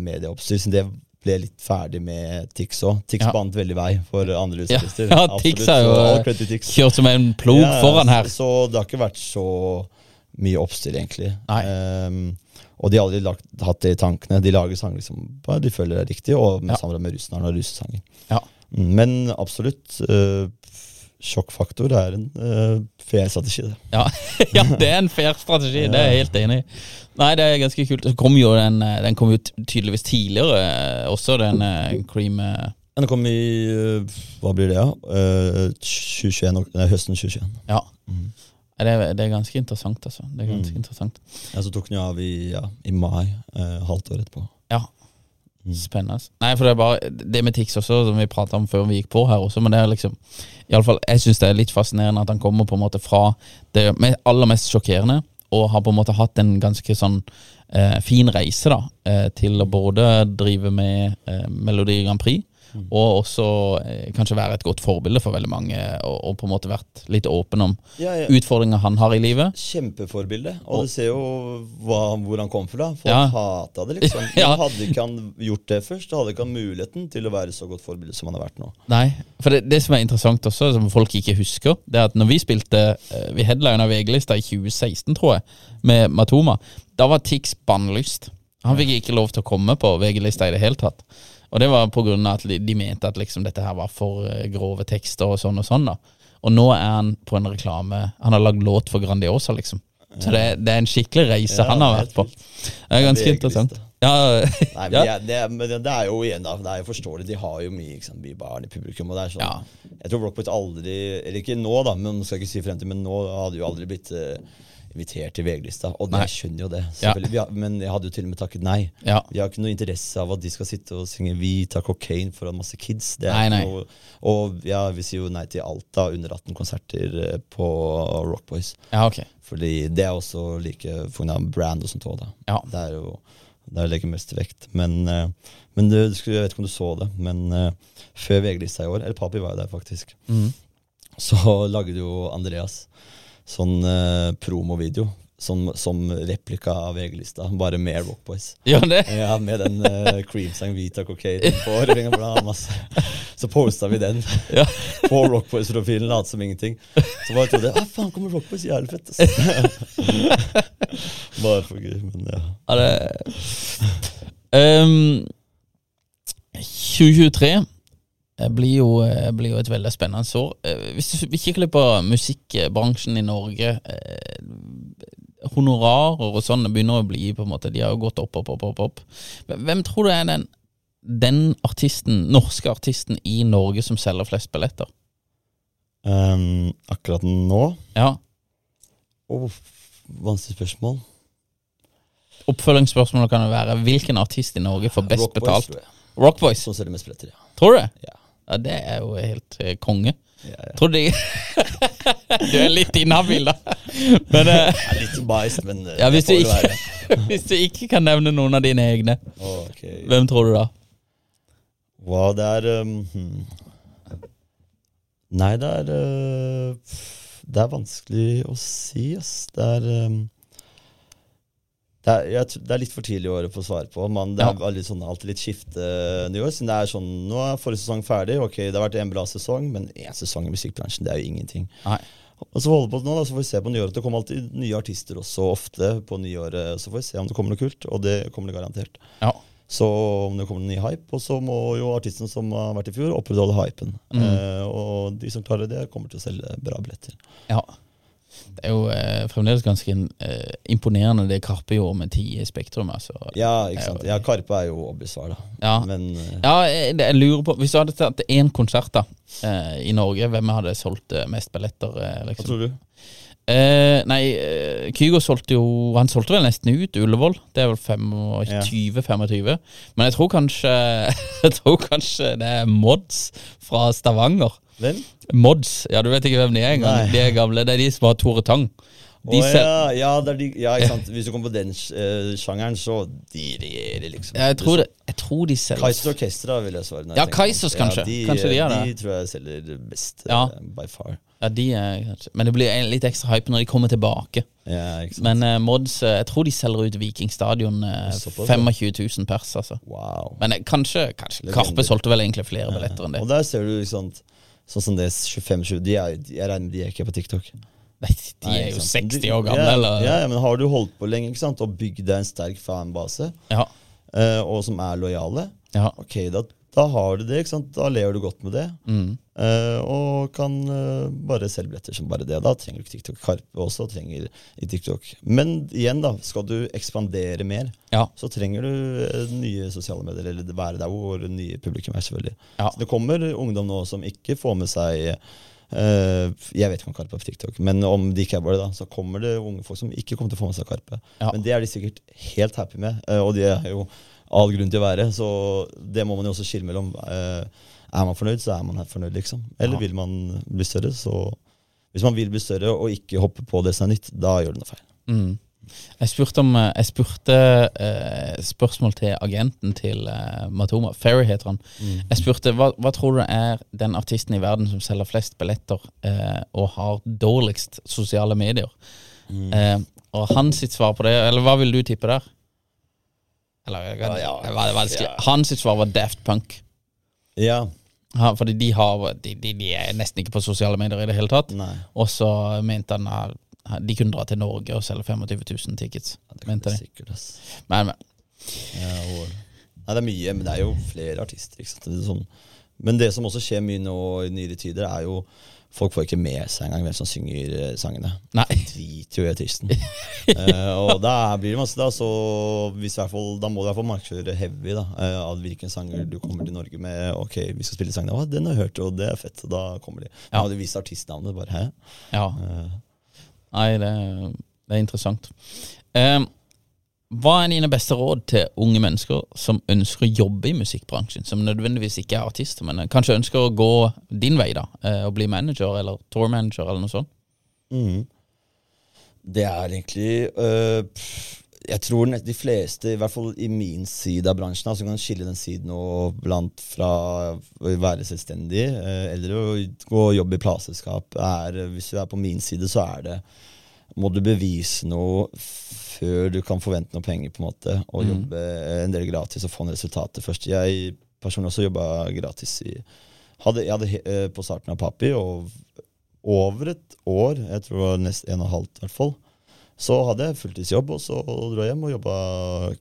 medieoppstyr, siden det ble litt ferdig med Tix òg. Tix Ja. bandt veldig vei for andre Ja, ja Tix er jo kjørt som en plog Ja, foran her. Så, så det har ikke vært så mye oppstyr, egentlig. Nei. Ehm, og de har aldri lagt, hatt det i tankene. De lager sanger liksom, de føler det er riktig, og med Ja. samarbeid med russerne og russesanger. Ja. Mm, Men absolutt, Øh, sjokkfaktor er en øh, fair strategi. Ja. ja, det er en fair strategi, det er jeg helt enig i. Nei, det er ganske kult. Så kom jo den, eh, den kom jo tydeligvis tidligere også, den eh, Cream Den kom i Hva blir det, ja? Uh, 2021, nei, høsten 2021. Ja. Nei, Det, er, det er ganske interessant, altså. Det er ganske Mm. interessant. Ja, så tok den jo av i, ja, i mai, eh, halvt år etterpå. Ja. Spennende. Nei, for det er bare Det med Tix også, som vi prata om før vi gikk på her også, men det er liksom i alle fall, Jeg syns det er litt fascinerende at han kommer på en måte fra det aller mest sjokkerende, og har på en måte hatt en ganske sånn eh, fin reise da, eh, til å både drive med eh, Melodi Grand Prix, og også eh, kanskje være et godt forbilde for veldig mange, og, og på en måte vært litt åpen om Ja, ja. utfordringer han har i livet. Kjempeforbilde. Og du ser jo hva, hvor han kom fra. Folk Ja. hata det, liksom. Ja. Hadde ikke han gjort det først, da hadde ikke han muligheten til å være så godt forbilde som han har vært nå. Nei, for det, det som er interessant også, som folk ikke husker, det er at når vi spilte eh, Vi headlina VG-lista i 2016, tror jeg, med Matoma, da var Tix bannlyst. Han fikk ikke lov til å komme på VG-lista i det hele tatt. Og det var av at de mente at liksom dette her var for eh, grove tekster og sånn og sånn. da Og nå er han på en reklame Han har lagd låt for Grandiosa, liksom. Så det, det er en skikkelig reise Ja, han har vært på. Det er ganske interessant. Ja, Nei, men ja. det, er- det, det er jo igjen da, det er jo forståelig. De har jo mye, ikke sant, barn i publikum. Og det er sånn, Ja. Jeg tror Rockboys aldri Eller ikke nå, da, men skal ikke si frem til, men nå hadde jo aldri blitt eh, invitert til VG-lista. Og Nei. jeg skjønner jo det. Ja. Har, men jeg hadde jo til og med takket nei. Ja. Vi har ikke noe interesse av at de skal sitte og synge 'Vi tar cocaine' foran masse kids. Det Nei, nei. Noe, og ja, vi sier jo nei til alt av under 18-konserter på på Rockboys. ja, okay. Fordi det er også like av brand og sånt òg, da. Ja. Det er jo der legger mest vekt. Men, eh, men du, jeg vet ikke om du så det, men eh, før VG-lista i år, eller Papi var jo der faktisk, mm. så lagde jo Andreas sånn uh, promovideo. Som, som replika av VG-lista, bare med Rockboys. Boys. Ja, det? Ja, med den uh, Creamsang Vita Cocaine på. Så posta vi den Ja. på Rockboys-profilen, lot som ingenting. Så bare trodde jeg ah, faen, kommer Rockboys? Jævlig fett. bare for gøy, men ja. Ja, det um, 2023 blir jo, eh, blir jo et veldig spennende år. Eh, Hvis du kikker litt på musikkbransjen i Norge eh, Honorarer og sånn begynner å bli på en måte De har jo gått opp, opp, opp, opp, opp. Hvem tror du er den, den artisten, norske artisten i Norge som selger flest billetter? Um, akkurat nå Ja. Åh, Vanskelig spørsmål. Oppfølgingsspørsmålet kan jo være hvilken artist i Norge får best Rock Boys, betalt? tror jeg. Rockboys. Som selger mest billetter, ja. Tror du det? Ja. Ja, det er jo helt eh, konge. Ja, ja. Tror du de Du er litt inhabil, da. Men eh, Jeg er litt biased, men eh, ja, hvis, du det får det ikke, være. hvis du ikke kan nevne noen av dine egne, Ok. hvem tror du da? Wow, det er hmm. Nei, det er uh, Det er vanskelig å si, ass. Det er um, det er, jeg, det er litt for tidlig i året på å svare på. Man, det er Ja. litt sånn, alltid litt skiftenivå. Siden det er sånn, nå er forrige sesong ferdig. Ok, Det har vært en bra sesong, men én sesong i musikkbransjen det er jo ingenting. Nei. Og så holder på nå, da, så får vi se på nyåret. Det kommer alltid nye artister også ofte på nyåret. Så får vi se om det kommer noe kult, og det kommer det garantert. Ja. Så om det kommer en ny hype, og så må jo artistene som har vært i fjor, opprettholde hypen. Mm. Eh, og de som klarer det, kommer til å selge bra billetter. Ja. Det er jo eh, fremdeles ganske eh, imponerende det Karpe gjorde med ti i Spektrum. Altså. Ja, ikke sant. Ja, Karpe er jo obvious svar, da. Ja. Men eh, Ja, jeg, jeg lurer på Hvis du hadde tatt én konsert da eh, i Norge, hvem hadde solgt eh, mest billetter? Liksom? hva tror du? Eh, nei, eh, Kygo solgte jo Han solgte vel nesten ut Ullevål. Det er vel 25-25. Men jeg tror kanskje Jeg tror kanskje det er Mods fra Stavanger. Hvem? Mods. Ja, du vet ikke hvem de er engang. De er gamle. Det er de som har Tore Tang. De oh, ja, ja, det er de, ja, ikke sant. Hvis du kommer på den uh, sjangeren, så de regjerer, liksom. jeg, tror det, jeg tror de selger Kaizers Orkestra vil jeg svare. Ja, Kaisers. Kaizers kanskje. Ja, de, Kanskje de gjør det. De tror jeg selger best, Ja. Uh, by far. Ja, de er kanskje Men det blir litt ekstra hype når de kommer tilbake. Ja, ikke sant. Men uh, Mods eh, Jeg tror de selger ut Viking Stadion eh, 25 000 pers, altså. wow. Men eh, kanskje, kanskje Karpe solgte vel egentlig flere billetter enn det. Og der ser du ikke sant Sånn som det 25-20 de er, de, Jeg regner med de er ikke på TikTok. Nei, de Nei, er jo sant. 60 år gamle, ja, eller? Ja, ja, men har du holdt på lenge ikke sant og bygd deg en sterk fanbase, Ja. eh, og som er lojale, ja. ok, da, da har du det. ikke sant? Da lever du godt med det. Mm. Uh, og kan uh, bare selge billetter som bare det. Da trenger du ikke TikTok. Karpe også trenger i TikTok. Men igjen, da, skal du ekspandere mer, Ja. så trenger du uh, nye sosiale medier, eller være der hvor nye publikum er, selvfølgelig. Ja. Så det kommer ungdom nå som ikke får med seg Jeg vet ikke om Karpe er på TikTok, men om de ikke er bare det, da, så kommer det unge folk som ikke kommer til å få med seg Karpe. Ja. Men det er de sikkert helt happy med, og de er jo all grunn til å være. Så det må man jo også skille mellom. Eh, er man fornøyd, så er man her fornøyd, liksom. Eller Ja. vil man bli større, så Hvis man vil bli større og ikke hoppe på det som er nytt, da gjør du noe feil. Mm. Jeg spurte, om, eh, jeg spurte uh, spørsmål til agenten til uh, Matoma. Ferry heter han. Jeg spurte hva, hva tror du er den artisten i verden som selger flest billetter uh, og har dårligst sosiale medier? Eh, og hans sitt svar på det Eller hva vil du tippe der? Eller det var vanskelig. Hans svar var Daft Punk. Ja. Ha, fordi de, har, de, de, de er nesten ikke på sosiale medier i det hele tatt. Og så mente han at de kunne dra til Norge og selge 25 000 tickets. Ja, det mente de. sikkert. Men, men Ja, og, nei, det er mye, men det er jo flere artister. Det sånn. Men det som også skjer mye nå i nyere tider, er jo Folk får ikke med seg engang hvem som synger eh, sangene. Nei. Driter jo i artisten. uh, og da blir det masse da, så hvis hvert fall, da må du i hvert fall markedsføre heavy da, uh, av hvilken sanger du kommer til Norge med. Ok, vi skal spille sangene. Å, den har jeg hørt, og det er fett. Og da kommer de. Ja. har du vist artistnavnet. Bare, hæ? ja. Uh. Nei, det, det er interessant. Eh, hva er dine beste råd til unge mennesker som ønsker å jobbe i musikkbransjen? Som nødvendigvis ikke er artister, men kanskje ønsker å gå din vei, da. eh, Og bli manager eller tourmanager eller noe sånt. Mm. Det er egentlig øh, Jeg tror de fleste, i hvert fall i min side av bransjen, altså kan skille den siden og blant fra å være selvstendig øh, eller å gå og jobbe i plateselskap. Hvis du er på min side, så er det Må du bevise noe før du kan forvente noe penger, på en måte, og Mm. jobbe en del gratis og få noen resultater først. Jeg personlig også jobba gratis i hadde, Jeg hadde øh, på starten av Papi og over et år, jeg tror det var nest en og et halvt i hvert fall, så hadde jeg fulltidsjobb, og så dro jeg hjem og jobba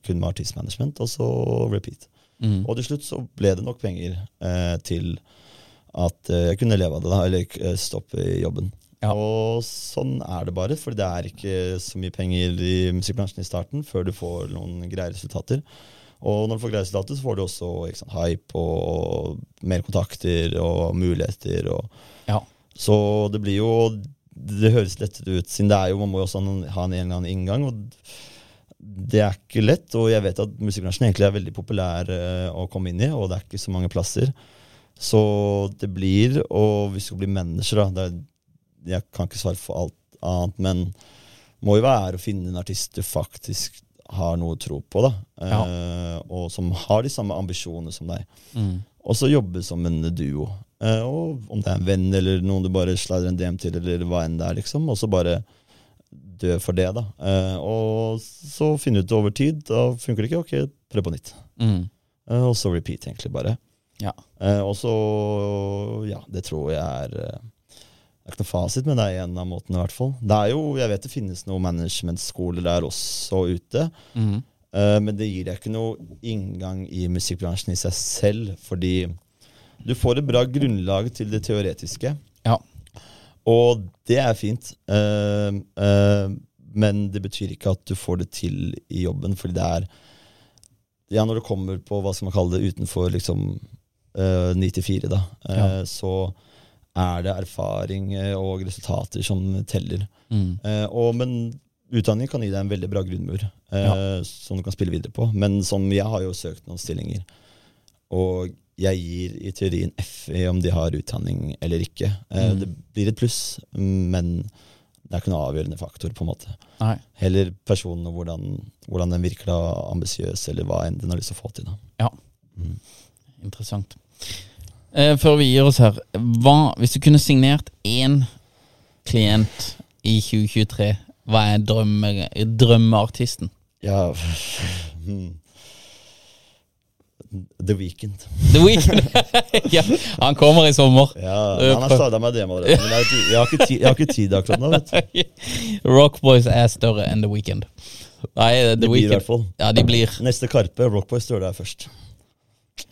kun med artistmanagement, og så repeat. Mm. Og til slutt så ble det nok penger eh, til at eh, jeg kunne leve av det, da, eller eh, stoppe jobben. Ja. Og sånn er det bare, for det er ikke så mye penger i musikkbransjen i starten før du får noen greie resultater. Og når du får greie resultater, så får du også sant, hype og mer kontakter og muligheter. og Ja. så det blir jo Det høres lettere ut, siden det er jo, man må jo også ha en- en eller annen inngang. Og det er ikke lett, og jeg vet at musikkbransjen egentlig er veldig populær eh, å komme inn i, og det er ikke så mange plasser. Så det blir, og hvis du skal bli manager, da det er, Jeg kan ikke svare for alt annet, men må jo være å finne en artist du faktisk har noe tro på, da. Eh, og som har de samme ambisjonene som deg. Mm. Og så jobbe som en duo. Eh, og om det er en venn eller noen du bare slider en DM til, eller hva enn det er, liksom. Og så bare dø for det, da. Eh, og så finne ut over tid. Da funker det ikke, ok, prøv på nytt. Mm. Eh, og så repeat, egentlig, bare. Ja. Eh, og så Ja, det tror jeg er eh, Det er ikke noe fasit, men det er en av måtene, i hvert fall. Det er jo, Jeg vet det finnes noen managementskoler der også ute. Mm. Uh, men det gir deg ikke noe inngang i musikkbransjen i seg selv, fordi du får et bra grunnlag til det teoretiske. Ja. Og det er fint. Uh, uh, men det betyr ikke at du får det til i jobben, fordi det er Ja, når du kommer på hva skal man kalle det utenfor liksom eh, 9 til 4, da, Ja. så er det erfaring og resultater som teller. Mm. Eh, og, men utdanning kan gi deg en veldig bra grunnmur eh, som du kan spille videre på. Men som jeg har jo søkt noen stillinger, og jeg gir i teorien F i om de har utdanning eller ikke. Eh, Mm. Det blir et pluss, men det er ikke noe avgjørende faktor. på en måte. Nei. Heller personen og hvordan, hvordan den virker da ambisiøs, eller hva enn den har lyst til å få til. da. Ja. Interessant. Eh, før vi gir oss her, hva, hvis du kunne signert én klient i 2023, hva er drømme, drømmeartisten? Ja hmm. The Weekend. The Weeknd! ja, han kommer i sommer. Ja, Eh, han har stadig med det. Men jeg, har ikke tid, jeg har ikke tid akkurat nå. vet du. Rockboys er større enn The Weeknd. Nei, The Det blir i hvert fall. Ja, de blir. Neste Karpe, Rockboys står der først.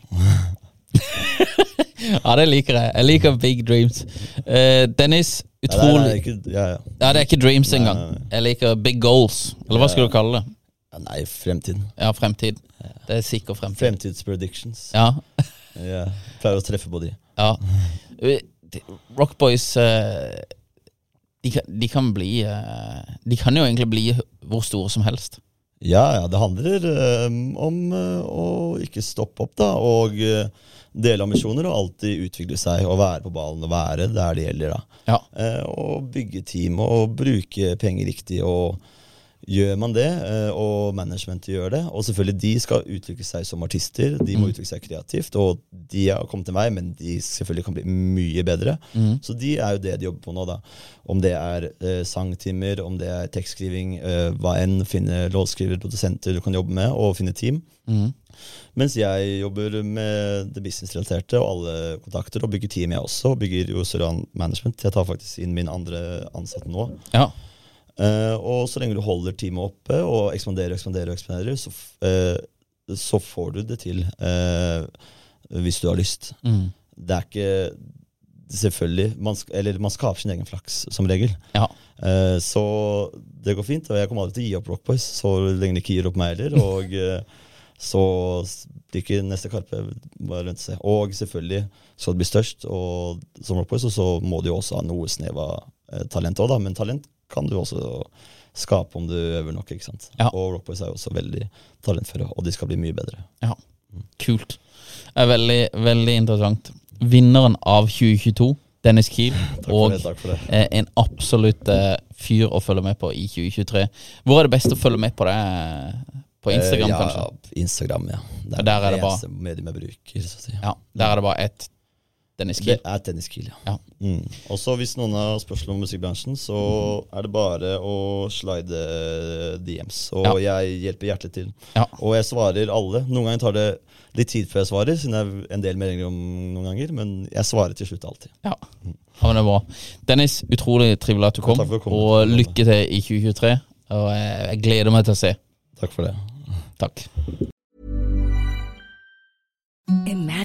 Ja, det liker jeg. Jeg liker Big Dreams. Uh, Dennis, utrolig nei, nei, ikke, ja, ja. Ja, det er ikke Dreams engang. Jeg liker Big Goals. Eller hva skal du kalle det? Ja, nei, fremtiden. Ja, fremtid. Det er sikker fremtid. Fremtidspredictions. Ja. Ja, Pleier å treffe på de. ja. Eh, Rockboys uh, de, kan- de kan bli uh, De kan jo egentlig bli hvor store som helst. Ja, ja, det handler eh, om eh, å ikke stoppe opp, da, og uh, dele ambisjoner og alltid utvikle seg og være på ballen og være der det gjelder. da. Ja. Eh, og bygge team og bruke penger riktig. og Gjør man det, eh, og managementet gjør det, og selvfølgelig de skal utvikle seg som artister, de må Mm. utvikle seg kreativt, og de har kommet en vei, men de selvfølgelig kan bli mye bedre. Mm. Så de er jo det de jobber på nå, da. Om det er eh, sangtimer, om det er tekstskriving, eh, hva enn. Finne låtskriver, produsenter du kan jobbe med, og finne team. Mm. Mens jeg jobber med det businessrelaterte og alle kontakter, og bygger team jeg også. og Bygger jo Soran Management. Jeg tar faktisk inn min andre ansatte nå. Ja. Eh, og så lenge du holder teamet oppe og ekspanderer og ekspanderer, ekspanderer så, eh, så får du det til uh, hvis du har lyst. Mm. Det er ikke Selvfølgelig. Man, eller man skaper sin egen flaks, som regel. Ja. Så det går fint. Og jeg kommer aldri til å gi opp Rockboys så lenge de ikke gir opp meg heller. Og så s- blir ikke neste Karpe bare rundt seg. Og selvfølgelig skal det bli størst og som Rockboys, og så må de jo også ha noe snev av talent òg, da. Men talent kan du også skape om du øver nok. ikke sant? Ja. Og Rockboys er jo også veldig talentfulle, og de skal bli mye bedre. Ja, kult. Det er veldig, veldig interessant. Vinneren av 2022, Dennis Kiel, og det. eh, en absolutt eh, fyr å følge med på i 2023. Hvor er det best å følge med på det? På Instagram, Eh, ja, kanskje? Instagram, ja. Det Der er det bare medium jeg bruker. Ja, Der er det bare ett Dennis Kiel. Det er Dennis Kiel, ja. Ja. Mm. Også hvis noen har spørsmål om musikkbransjen, så er det bare å slide DMs. Og jeg hjelper hjertelig til. Ja. Og jeg svarer alle. Noen ganger tar det litt tid før jeg svarer, siden jeg er en del meldinger om noen ganger, men jeg svarer til slutt alltid. Ja. ja, men det er bra. Dennis, utrolig trivelig at du kom, og lykke til i 2023. Og jeg gleder meg til å se. Takk for det. Takk.